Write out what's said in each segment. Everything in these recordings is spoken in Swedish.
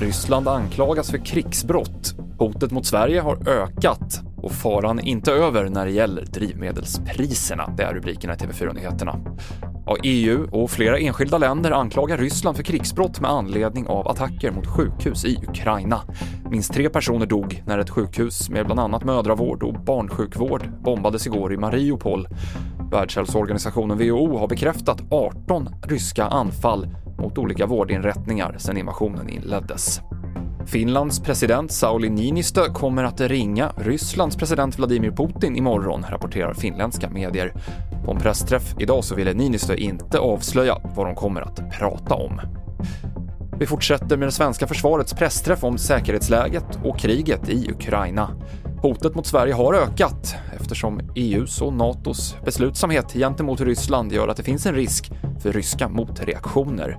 Ryssland anklagas för krigsbrott. Hotet mot Sverige har ökat och faran är inte över när det gäller drivmedelspriserna. Det är rubrikerna i TV4-nyheterna. Ja, EU och flera enskilda länder anklagar Ryssland för krigsbrott med anledning av attacker mot sjukhus i Ukraina. Minst tre personer dog när ett sjukhus med bland annat mödravård och barnsjukvård bombades igår i Mariupol. Världshälsoorganisationen WHO har bekräftat 18 ryska anfall mot olika vårdinrättningar sedan invasionen inleddes. Finlands president Sauli Niinistö kommer att ringa Rysslands president Vladimir Putin imorgon, rapporterar finländska medier. På en pressträff idag så ville Niinistö inte avslöja vad de kommer att prata om. Vi fortsätter med det svenska försvarets pressträff om säkerhetsläget och kriget i Ukraina. Hotet mot Sverige har ökat eftersom EUs och NATOs beslutsamhet gentemot Ryssland gör att det finns en risk för ryska motreaktioner.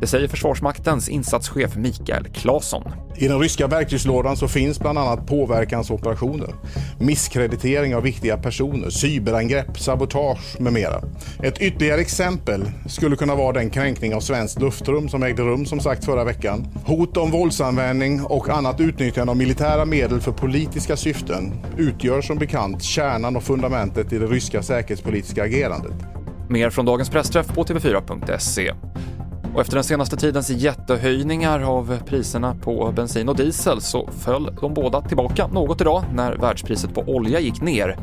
Det säger Försvarsmaktens insatschef Mikael Claesson. I den ryska verktygslådan så finns bland annat påverkansoperationer, misskreditering av viktiga personer, cyberangrepp, sabotage med mera. Ett ytterligare exempel skulle kunna vara den kränkning av svenskt luftrum som ägde rum som sagt förra veckan. Hot om våldsanvändning och annat utnyttjande av militära medel för politiska syften utgör som bekant kärnan och fundamentet i det ryska säkerhetspolitiska agerandet. Mer från dagens pressträff på tv4.se. Och efter den senaste tidens jättehöjningar av priserna på bensin och diesel så föll de båda tillbaka något idag när världspriset på olja gick ner.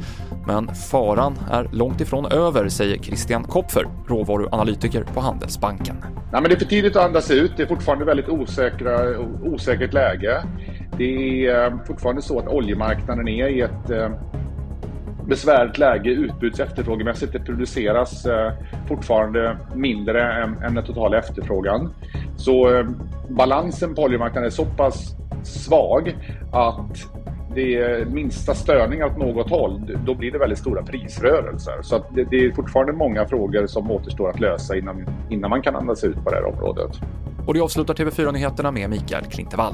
Men faran är långt ifrån över, säger Christian Kopfer, råvaruanalytiker på Handelsbanken. Nej, men det är för tidigt att andas ut. Det är fortfarande väldigt osäkra, osäkert läge. Det är eh, fortfarande så att oljemarknaden är i ett eh, besvärligt läge utbuds efterfrågemässigt. Det produceras eh, fortfarande mindre än, än den totala efterfrågan. Så eh, balansen på oljemarknaden är så pass svag att det är minsta störning åt något håll, då blir det väldigt stora prisrörelser. Så det, det, är fortfarande många frågor som återstår att lösa innan, innan man kan andas ut på det här området. Och det avslutar TV4-nyheterna med Mikael Klintevall.